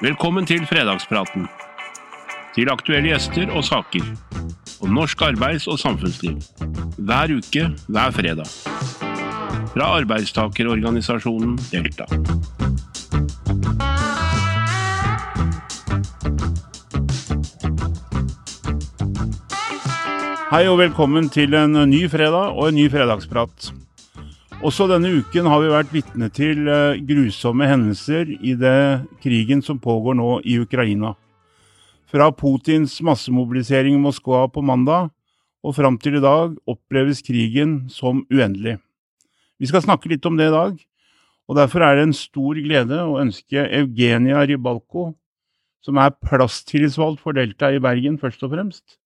Velkommen til fredagspraten. Til aktuelle gjester og saker. Om norsk arbeids- og samfunnsliv. Hver uke, hver fredag. Fra arbeidstakerorganisasjonen Delta. Hei og velkommen til en ny fredag og en ny fredagsprat. Også denne uken har vi vært vitne til eh, grusomme hendelser i det krigen som pågår nå i Ukraina. Fra Putins massemobilisering i Moskva på mandag og fram til i dag oppleves krigen som uendelig. Vi skal snakke litt om det i dag, og derfor er det en stor glede å ønske Eugenia Ribalko, som er plasstillitsvalgt for Delta i Bergen først og fremst,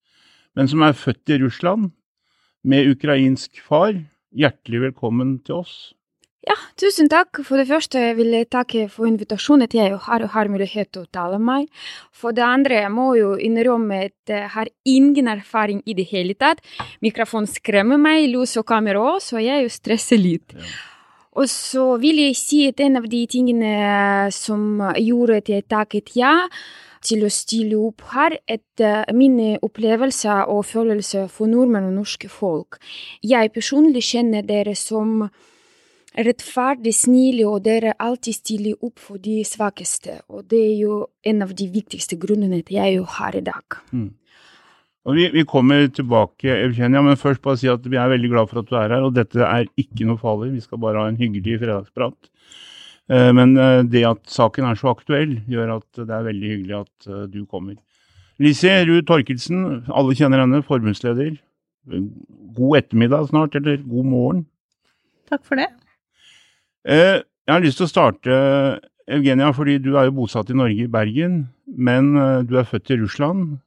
men som er født i Russland med ukrainsk far, hjertelig velkommen til oss. Ja, tusen takk. For det første vil jeg takke for invitasjonen til jeg har, har mulighet til å tale med meg. For det andre jeg må jo innrømme at jeg har ingen erfaring i det hele tatt. Mikrofonen skremmer meg, lys og kamera òg, så jeg stresser litt. Ja. Og så vil jeg si at en av de tingene som gjorde at jeg takket ja, til å stille opp her etter mine opplevelser og følelser for nordmenn og norske folk. Jeg personlig kjenner dere som rettferdig snille, og dere alltid stiller opp for de svakeste. Og det er jo en av de viktigste grunnene til jeg er her i dag. Mm. Og vi, vi, kommer tilbake, Evgenia, men først bare si at vi er veldig glad for at du er her. Og dette er ikke noe farlig, vi skal bare ha en hyggelig fredagsprat. Eh, men eh, det at saken er så aktuell, gjør at det er veldig hyggelig at eh, du kommer. Lise Ruud Torkelsen, alle kjenner henne, forbundsleder. God ettermiddag snart, eller god morgen. Takk for det. Jeg har lyst til å starte, Evgenia, fordi du er jo bosatt i Norge, i Bergen. Men du er født i Russland.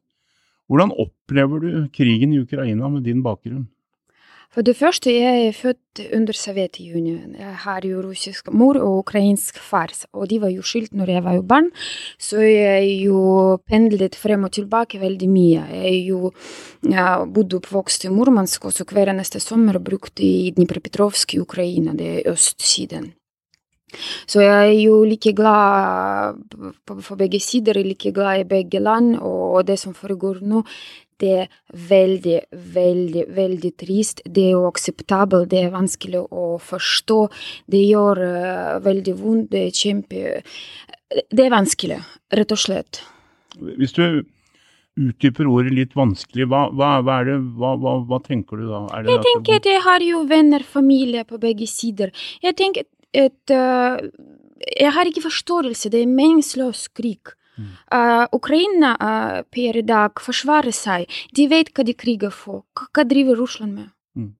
Hvordan opplever du krigen i Ukraina med din bakgrunn? For det første, jeg er født under Sovjetunionen. Jeg har jo russisk mor og ukrainsk far, og de var jo skilt når jeg var jo barn. Så jeg jo pendlet frem og tilbake veldig mye. Jeg jo bodde oppvokst i Murmansk, og så hver eneste sommer brukte i Dnipropetrovsk i Ukraina, det er østsiden. Så jeg er jo like glad for begge sider, like glad i begge land, og det som foregår nå, det er veldig, veldig, veldig trist. Det er uakseptabelt, det er vanskelig å forstå. Det gjør uh, veldig vondt, det er kjempe Det er vanskelig, rett og slett. Hvis du utdyper ordet litt vanskelig, hva, hva, hva, det, hva tenker du da? jeg tenker at jeg har jo venner, familie på begge sider. Jeg tenker at uh, Jeg har ikke forståelse, det er meningsløs krig. Uh, Ukraina uh, dag forsvarer seg. De vet hva de kriger for. Hva driver Russland med? Mm.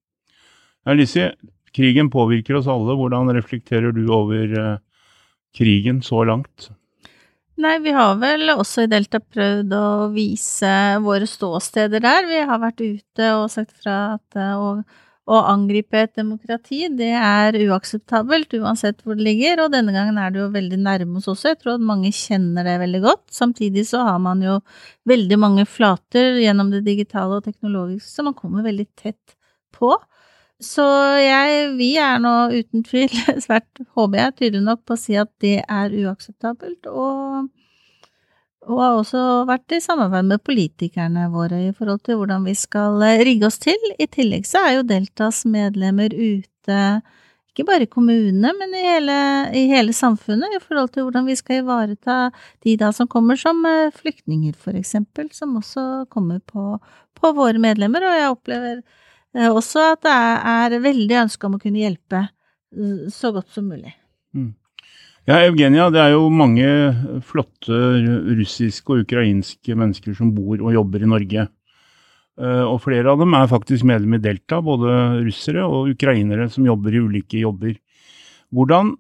Alice, krigen påvirker oss alle. Hvordan reflekterer du over uh, krigen så langt? Nei, vi har vel også i Delta prøvd å vise våre ståsteder der. Vi har vært ute og sagt fra at og å angripe et demokrati, det er uakseptabelt uansett hvor det ligger, og denne gangen er det jo veldig nærme oss også. Jeg tror at mange kjenner det veldig godt. Samtidig så har man jo veldig mange flater gjennom det digitale og teknologiske, så man kommer veldig tett på. Så jeg, vi er nå uten tvil svært, håper jeg, tydelig nok på å si at det er uakseptabelt, og og har også vært i samarbeid med politikerne våre i forhold til hvordan vi skal eh, rigge oss til. I tillegg så er jo Deltas medlemmer ute, ikke bare i kommunene, men i hele, i hele samfunnet, i forhold til hvordan vi skal ivareta de da som kommer som eh, flyktninger, for eksempel, som også kommer på, på våre medlemmer. Og jeg opplever eh, også at det er, veldig ønske om å kunne hjelpe så godt som mulig. Mm. Ja, Evgenia, det er jo mange flotte russiske og ukrainske mennesker som bor og jobber i Norge. Eh, og flere av dem er faktisk medlem i Delta, både russere og ukrainere som jobber i ulike jobber. Hvordan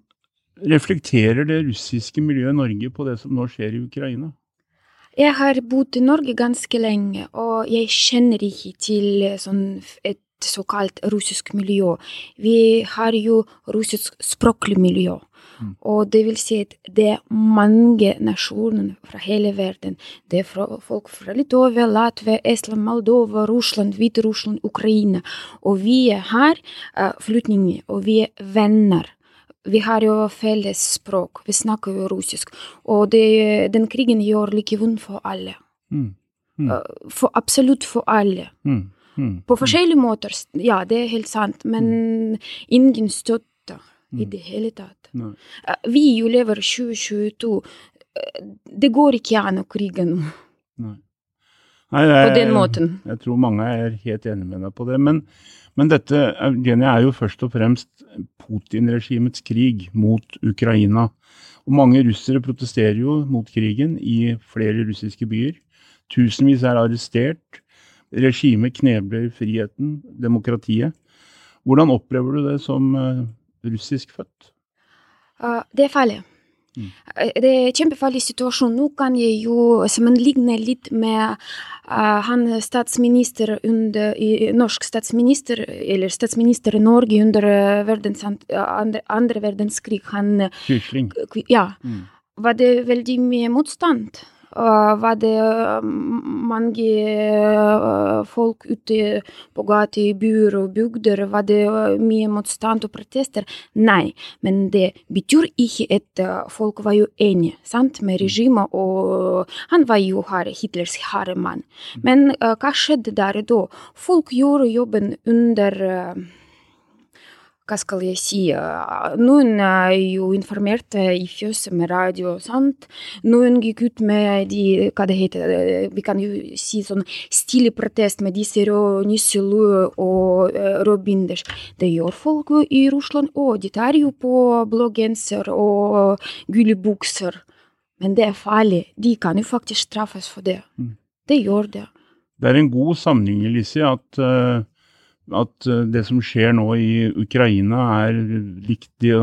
reflekterer det russiske miljøet i Norge på det som nå skjer i Ukraina? Jeg har bodd i Norge ganske lenge, og jeg kjenner ikke til sånn et såkalt russisk miljø. Vi har jo russisk språklig miljø. Mm. Og det vil si at det er mange nasjoner fra hele verden. Det er fra, folk fra Litovia, Latvia, Estland, Moldova, Russland, Hviterussland, Ukraina. Og vi er her uh, flyktninger, og vi er venner. vi har jo felles språk, vi snakker jo russisk. Og det, den krigen gjør like vondt for alle. Mm. Mm. Uh, For absolutt for alle. Mm. Mm. På forskjellige måter, ja, det er helt sant, men ingen støtte i Mm. det hele tatt. Nei. Uh, Vi jo lever 2022. Uh, Det går ikke an å krige nå Nei. Nei, det på den måten. Jeg tror mange er helt enig med deg på det. Men, men dette Eugenia, er jo først og fremst Putin-regimets krig mot Ukraina. Og mange russere protesterer jo mot krigen i flere russiske byer. Tusenvis er arrestert. Regimet knebler friheten, demokratiet. Hvordan opplever du det som eh, russisk født? Uh, Det er farlig. Mm. Uh, Det er en kjempefarlig situasjon. Nå kan jeg jo sammenligne litt med uh, han statsminister under, norsk statsminister, eller statsminister i Norge under verdens, andre, andre verdenskrig. Han, Quisling. ja, Mm. var det veldig mye motstand. Var det mange folk ute på gata i byer og bygder? Var det mye motstand og protester? Nei, men det betyr ikke at folk var jo enige sant, med regimet, og han var jo her, Hitlers harde mann. Men hva skjedde der da? Folk gjorde jobben under hva skal jeg si, noen er jo informerte i fjøset med radio, sant? Noen gikk ut med de, hva det heter, vi kan jo si sånn stille protest med disse røde nisselue og rød binders. Det gjør folk i Russland òg, de tar jo på blå genser og gule bukser. Men det er farlig, de kan jo faktisk straffes for det. Mm. Det gjør det. Det er en god sammenligning, Lissi, at, eh, at eh, det som skjer nå i Ukraina er likt det,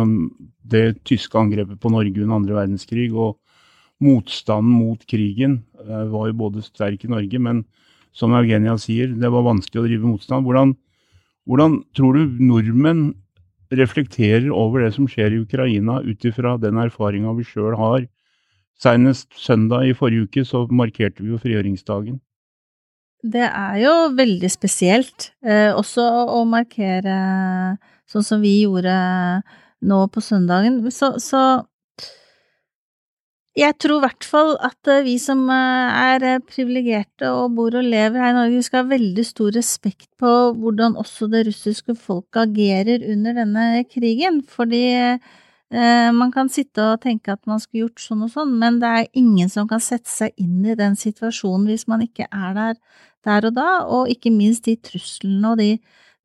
det tyske angrepet på Norge under andre verdenskrig. Og motstanden mot krigen eh, var jo både sterk i Norge, men som Eugenia sier, det var vanskelig å drive motstand. Hvordan, hvordan tror du nordmenn reflekterer over det som skjer i Ukraina, ut ifra den erfaringa vi sjøl har? Senest søndag i forrige uke så markerte vi jo frigjøringsdagen. Det er jo veldig spesielt eh, også å markere sånn som vi gjorde nå på søndagen. Så, så jeg tror i hvert fall at eh, vi som eh, er eh, privilegerte og bor og lever her i Norge, skal ha veldig stor respekt på hvordan også det russiske folket agerer under denne krigen. Fordi man kan sitte og tenke at man skulle gjort sånn og sånn, men det er ingen som kan sette seg inn i den situasjonen hvis man ikke er der der og da, og ikke minst de truslene og de,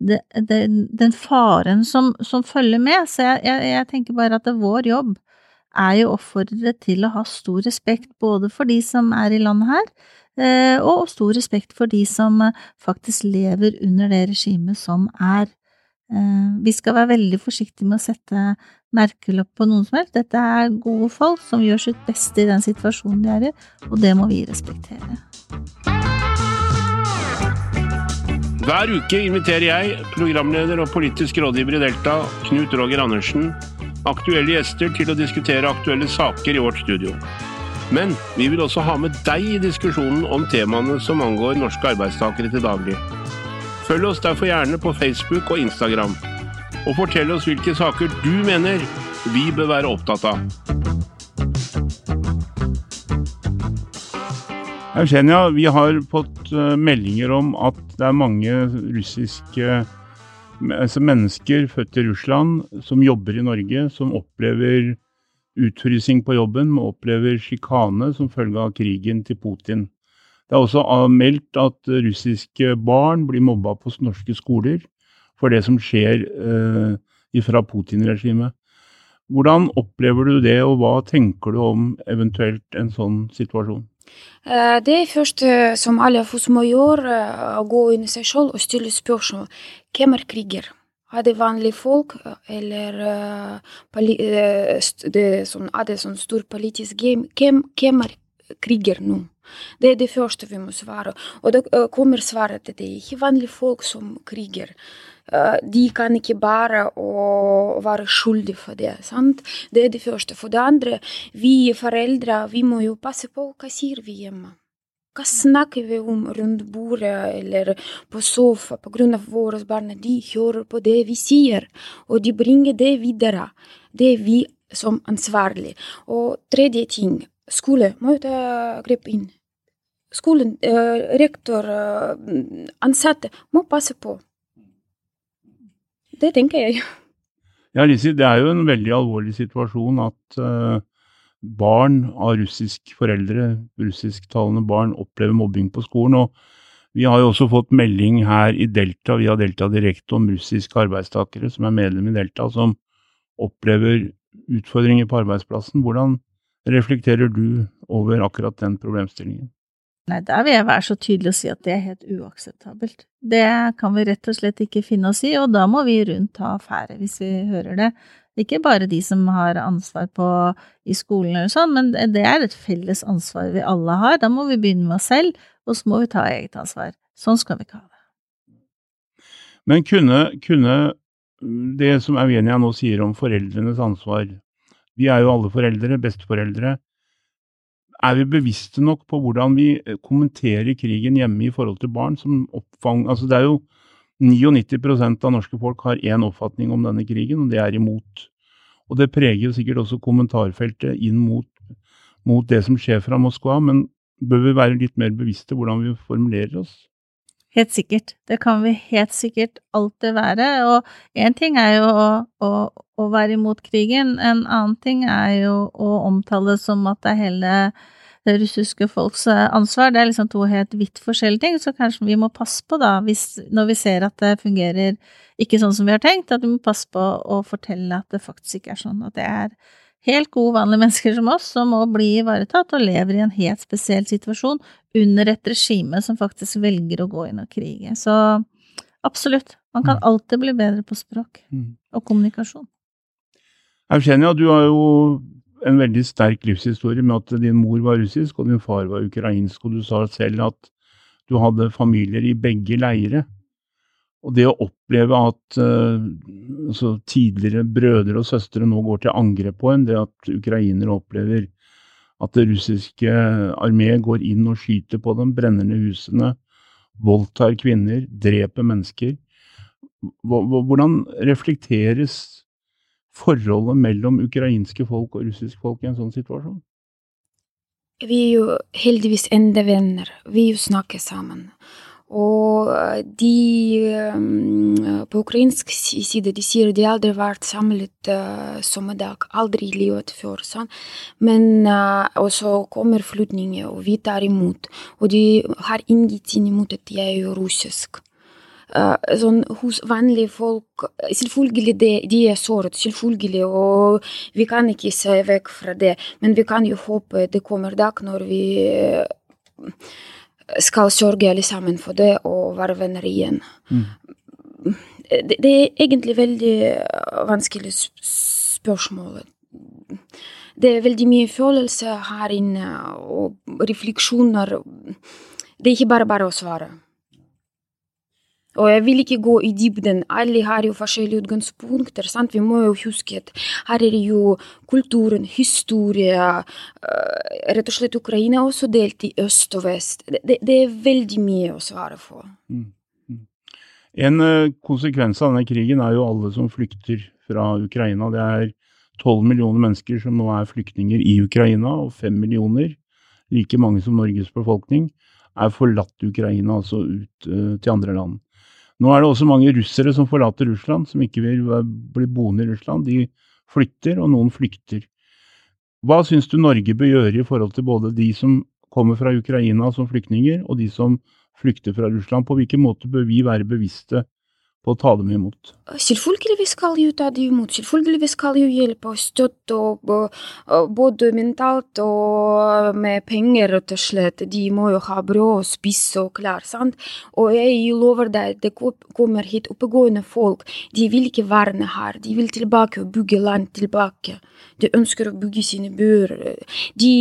de, de, den faren som, som følger med. Så jeg, jeg, jeg tenker bare at det er vår jobb er jo å oppfordre til å ha stor respekt både for de som er i landet her, eh, og stor respekt for de som eh, faktisk lever under det regimet som er. Eh, vi skal være veldig forsiktige med å sette merkelapp på noen som helst. Dette er gode folk som gjør sitt beste i den situasjonen de er i, og det må vi respektere. Hver uke inviterer jeg, programleder og politisk rådgiver i Delta, Knut Roger Andersen, aktuelle gjester til å diskutere aktuelle saker i vårt studio. Men vi vil også ha med deg i diskusjonen om temaene som angår norske arbeidstakere til daglig. Følg oss derfor gjerne på Facebook og Instagram, og fortell oss hvilke saker du mener vi bør være opptatt av. Eugenia, vi har fått eh, meldinger om at det er mange russiske altså mennesker født i Russland som jobber i Norge, som opplever utfrysing på jobben, som opplever sjikane som følge av krigen til Putin. Det er også meldt at russiske barn blir mobba på norske skoler for det som skjer eh, fra Putin-regimet. Hvordan opplever du det, og hva tenker du om eventuelt en sånn situasjon? Eh, Det er først, eh, som alle av oss må gjøre, å gå inn i seg selv og stille spørsmål. Hvem er kriger? Er det vanlige folk, eh, eller sånn, er det sånn stor politisk game? Hvem, hvem er kriger nå? Det er det første vi må svare. Og da kommer svaret at det er ikke vanlige folk som kriger. Eh, De kan ikke bare være skyldige for det. sant? Det er det første. For det andre, vi foreldre vi må jo passe på hva sier vi hjemme. Hva snakker vi om rundt bordet eller på sofa på grunn av våre barn? De hører på det vi sier, og de bringer det videre. Det er vi som ansvarlig. Og tredje ting, skole må jo ta grep inn. Skolen, eh, rektor, eh, ansatte må passe på. Det tenker jeg. Ja, Lisi, det er jo en veldig alvorlig situasjon at uh, barn av russisk foreldre, russisktalende barn, opplever mobbing på skolen. og vi har jo også fått melding her i Delta via Delta Direkte om russiske arbeidstakere som er medlem i Delta, som opplever utfordringer på arbeidsplassen. Hvordan reflekterer du over akkurat den problemstillingen? Nei, der vil jeg være så tydelig og si at det er helt uakseptabelt. Det kan vi rett og slett ikke finne oss i, og da må vi rundt ta affære hvis vi hører det. Ikke bare de som har ansvar på, i skolen eller sånn, men det er et felles ansvar vi alle har. Da må vi begynne med oss selv, og så må vi ta eget ansvar. Sånn skal vi ikke ha det. Men kunne, kunne det som Eugenia nå sier om foreldrenes ansvar Vi er jo alle foreldre, besteforeldre. Er vi bevisste nok på hvordan vi eh, kommenterer krigen hjemme i forhold til barn som oppfang... Altså det er jo 99% av norske folk har én oppfatning om denne krigen, og det er imot. Og det preger sikkert også kommentarfeltet inn mot, mot det som skjer fra Moskva, men bør vi være litt mer bevisste hvordan vi formulerer oss? Helt sikkert. Det kan vi helt sikkert alltid være. Og én ting er jo å, å, å, være imot krigen, en annen ting er jo å omtale det som at det er hele det russiske folks eh, ansvar. Det er liksom to helt vidt forskjellige ting, så kanskje vi må passe på, da, hvis, når vi ser at det fungerer ikke sånn som vi har tenkt, at vi må passe på å fortelle at det faktisk ikke er sånn. At det er helt gode, vanlige mennesker som oss som må bli ivaretatt og lever i en helt spesiell situasjon under et regime som faktisk velger å gå inn og krige. Så absolutt, man kan mm. alltid bli bedre på språk mm. og kommunikasjon. Eugenia, du har jo en veldig sterk livshistorie med at din mor var russisk og din far var ukrainsk, og du sa selv at du hadde familier i begge leire. Og det å oppleve at uh, altså tidligere brødre og søstre nå går til angrep på en, det at ukrainere opplever at det russiske armé går inn og skyter på dem, brenner ned husene, voldtar kvinner, dreper mennesker. Hvordan reflekteres forholdet mellom ukrainske folk og russiske folk i en sånn situasjon? Vi er jo heldigvis enda venner. Vi snakker sammen. Og de på ukrainsk side de sier de aldri har vært samlet uh, som i dag. Aldri i livet før. Sånn. Men uh, og så kommer flyktninger, og vi tar imot. Og de har ingenting imot at jeg er russisk. Uh, sånn hos vanlige folk Selvfølgelig de, de er såret, selvfølgelig, og vi kan ikke se vekk fra det. Men vi kan jo håpe det kommer dag når vi skal sørge alle sammen for det og være venner igjen. Mm. Det, det, er egentlig veldig vanskelig spørsmål. Det er veldig mye følelse her inne og refleksjoner. Det er ikke bare bare å svare. Og jeg vil ikke gå i dybden. Alle har jo forskjellige utgangspunkter. sant? Vi må jo huske at her er jo kulturen, historie Rett og slett Ukraina også delt i øst og vest. Det, det er veldig mye å svare for. Mm. En konsekvens av denne krigen er jo alle som flykter fra Ukraina. Det er tolv millioner mennesker som nå er flyktninger i Ukraina, og fem millioner, like mange som Norges befolkning, er forlatt Ukraina, altså ut uh, til andre land. Nå er det også mange russere som forlater Russland, som ikke vil bli boende i Russland. De flytter, og noen flykter. Hva syns du Norge bør gjøre i forhold til både de som kommer fra Ukraina som flyktninger, og de som flykter fra Russland? På hvilken måte bør vi være bevisste på å ta dem imot? Selvfølgelig skal jo ta dem imot. Selvfølgelig skal jo hjelpe og støtte, og, både mentalt og med penger, rett og slett. De må jo ha brød og spise og klær, sant. Og jeg lover deg, det kommer hit oppegående folk. De vil ikke være her. De vil tilbake og bygge land tilbake. De ønsker å bygge sine byer. De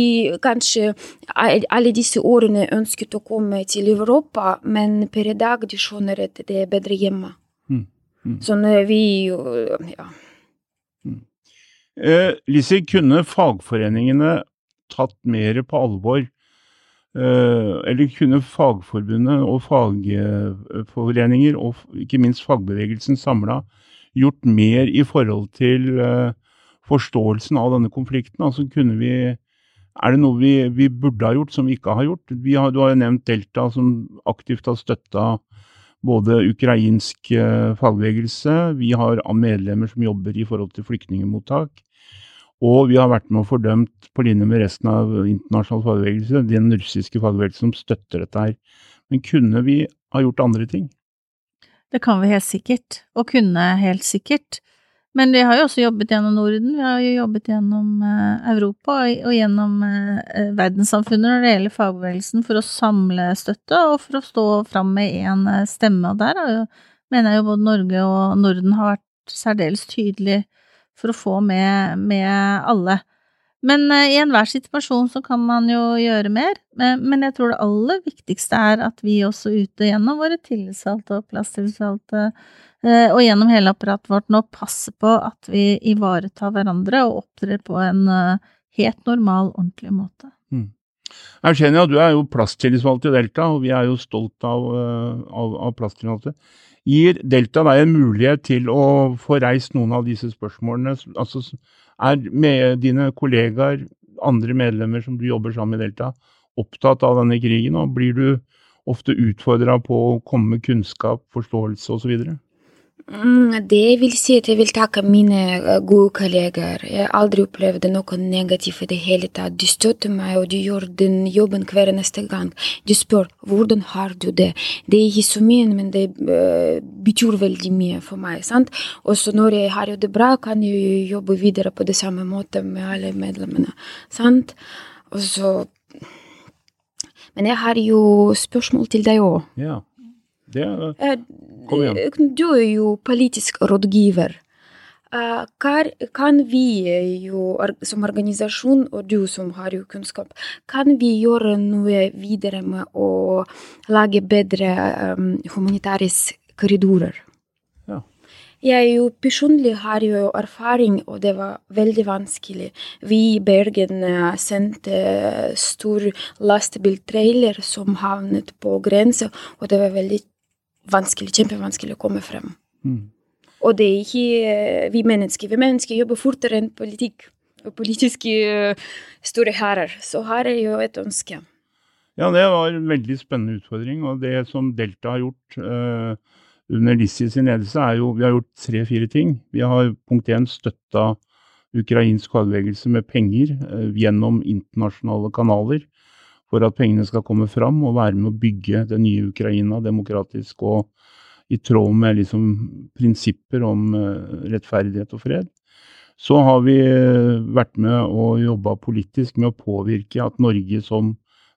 kanskje alle disse årene ønsket å komme til Europa, men per i dag de skjønner at det er bedre hjemme. Mm. Mm. Sånn vi Ja. Mm. Eh, Lise, kunne fagforeningene tatt mer på alvor Eller kunne Fagforbundet og fagforeninger, og ikke minst fagbevegelsen samla, gjort mer i forhold til forståelsen av denne konflikten? Altså kunne vi er det noe vi, vi, burde ha gjort som vi ikke har gjort? Har, du har jo nevnt Delta, som aktivt har støtta både ukrainsk eh, fagbevegelse, vi har medlemmer som jobber i forhold til flyktningmottak, og vi har vært med og fordømt, på linje med resten av internasjonal fagbevegelse, den russiske fagbevegelsen som støtter dette her. Men kunne vi ha gjort andre ting? Det kan vi helt sikkert, og kunne helt sikkert. Men vi har jo også jobbet gjennom Norden, vi har jo jobbet gjennom eh, Europa og gjennom eh, verdenssamfunnet når det gjelder fagbevegelsen, for å samle støtte og for å stå fram med én eh, stemme. Og der jo, mener jeg jo både Norge og Norden har vært særdeles tydelig for å få med, med alle. Men i enhver situasjon så kan man jo gjøre mer. Men jeg tror det aller viktigste er at vi også ute gjennom våre tillitsvalgte og plasstillitsvalgte Eh, og gjennom hele apparatet vårt nå passer på at vi ivaretar hverandre og opptrer på en eh, helt normal, ordentlig måte. Mm. Eugenia, du er jo plasttillitsvalgt i Delta, og vi er jo stolt av, eh, av, av plasttillitsvalgte. Gir Delta deg en mulighet til å få reist noen av disse spørsmålene? Altså, er med dine kollegaer, andre medlemmer som du jobber sammen med Delta, opptatt av denne krigen? Og blir du ofte utfordra på å komme med kunnskap, forståelse osv.? Det vil si at jeg vil takke mine eh, gode kolleger. Jeg har aldri opplevd noe negativt i det hele tatt. De støtter meg, og de gjør den jobben hver neste gang. De spør hvordan har du det. Det er ikke så mye, men det uh, betyr veldig mye for meg. sant? Og så når jeg har det bra, kan jeg jobbe videre på det samme måte med alle medlemmene. sant? Og så Men jeg har jo spørsmål til deg òg. Ja. Det er. Eh, du er jo politisk rådgiver. Kan vi jo som organisasjon, og du som har jo kunnskap, kan vi gjøre noe videre med å lage bedre um, humanitære korridorer? Jeg jo personlig har jo erfaring, og det var veldig vanskelig. Vi i Bergen sendte stor lastebiltrailer som havnet på grensa, og det var veldig vanskelig, kjempevanskelig å komme frem. Mm. Og det er ikke eh, vi mennesker. Vi mennesker jobber fortere enn politikk og politiske eh, store hærer. Så her er jo et ønske. Ja, det var en veldig spennende utfordring. Og det som Delta har gjort uh, under Lissi sin ledelse, er jo Vi har gjort tre-fire ting. Vi har punkt én støtta ukrainsk fagbevegelse med penger uh, gjennom internasjonale kanaler for at pengene skal komme fram og være med å bygge det nye Ukraina demokratisk og i tråd med liksom prinsipper om uh, rettferdighet og fred. Så har vi uh, vært med og jobba politisk med å påvirke at Norge som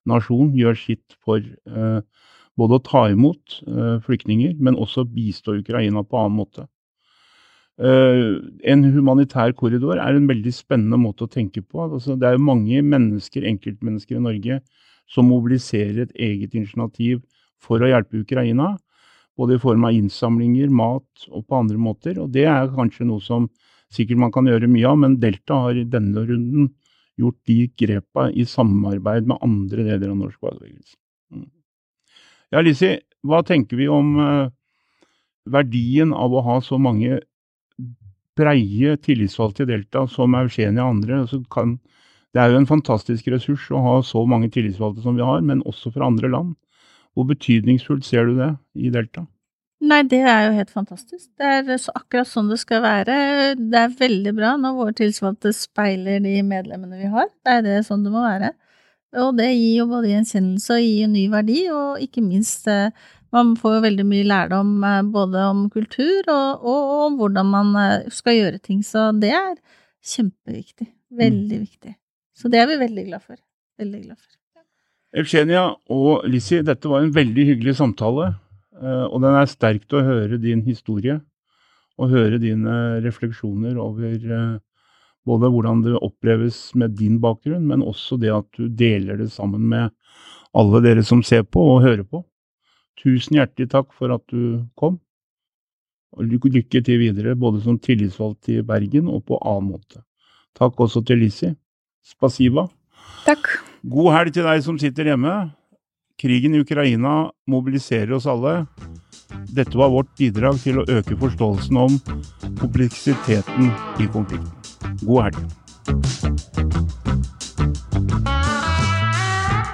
nasjon gjør sitt for uh, både å ta imot flyktninger, men også bistå Ukraina på annen måte. En humanitær korridor er en veldig spennende måte å tenke på. Altså, det er mange mennesker, enkeltmennesker i Norge som mobiliserer et eget initiativ for å hjelpe Ukraina. Både i form av innsamlinger, mat og på andre måter. Og det er kanskje noe som sikkert man kan gjøre mye av, men Delta har i denne runden gjort de grepa i samarbeid med andre deler av norsk fagbevegelse. Mm. Ja, Lisi, hva tenker vi om uh, verdien av å ha så mange breie tillitsvalgte i Delta som Eugenia og andre? Altså kan, det er jo en fantastisk ressurs å ha så mange tillitsvalgte som vi har, men også fra andre land. Hvor betydningsfullt ser du det i Delta? Nei, det er jo helt fantastisk. Det er akkurat sånn det skal være. Det er veldig bra når våre tillitsvalgte speiler de medlemmene vi har. Det er det sånn det må være. Og det gir jo både gjenkjennelse og gir ny verdi, og ikke minst eh, man får jo veldig mye lærdom eh, både om kultur og, og, om hvordan man eh, skal gjøre ting. Så det er kjempeviktig. Veldig mm. viktig. Så det er vi veldig glad for. Veldig glad for. Eugenia og Lissi, dette var en veldig hyggelig samtale. Eh, og den er sterkt å høre din historie og høre dine refleksjoner over både hvordan det oppleves med din bakgrunn, men også det at du deler det sammen med alle dere som ser på og hører på. Tusen hjertelig takk for at du kom. Og lykke til videre, både som tillitsvalgt i Bergen og på annen måte. Takk også til Lissi. Spasiba. Takk. God helg til deg som sitter hjemme. Krigen i Ukraina mobiliserer oss alle. Dette var vårt bidrag til å øke forståelsen om kompleksiteten i konflikten. God helg.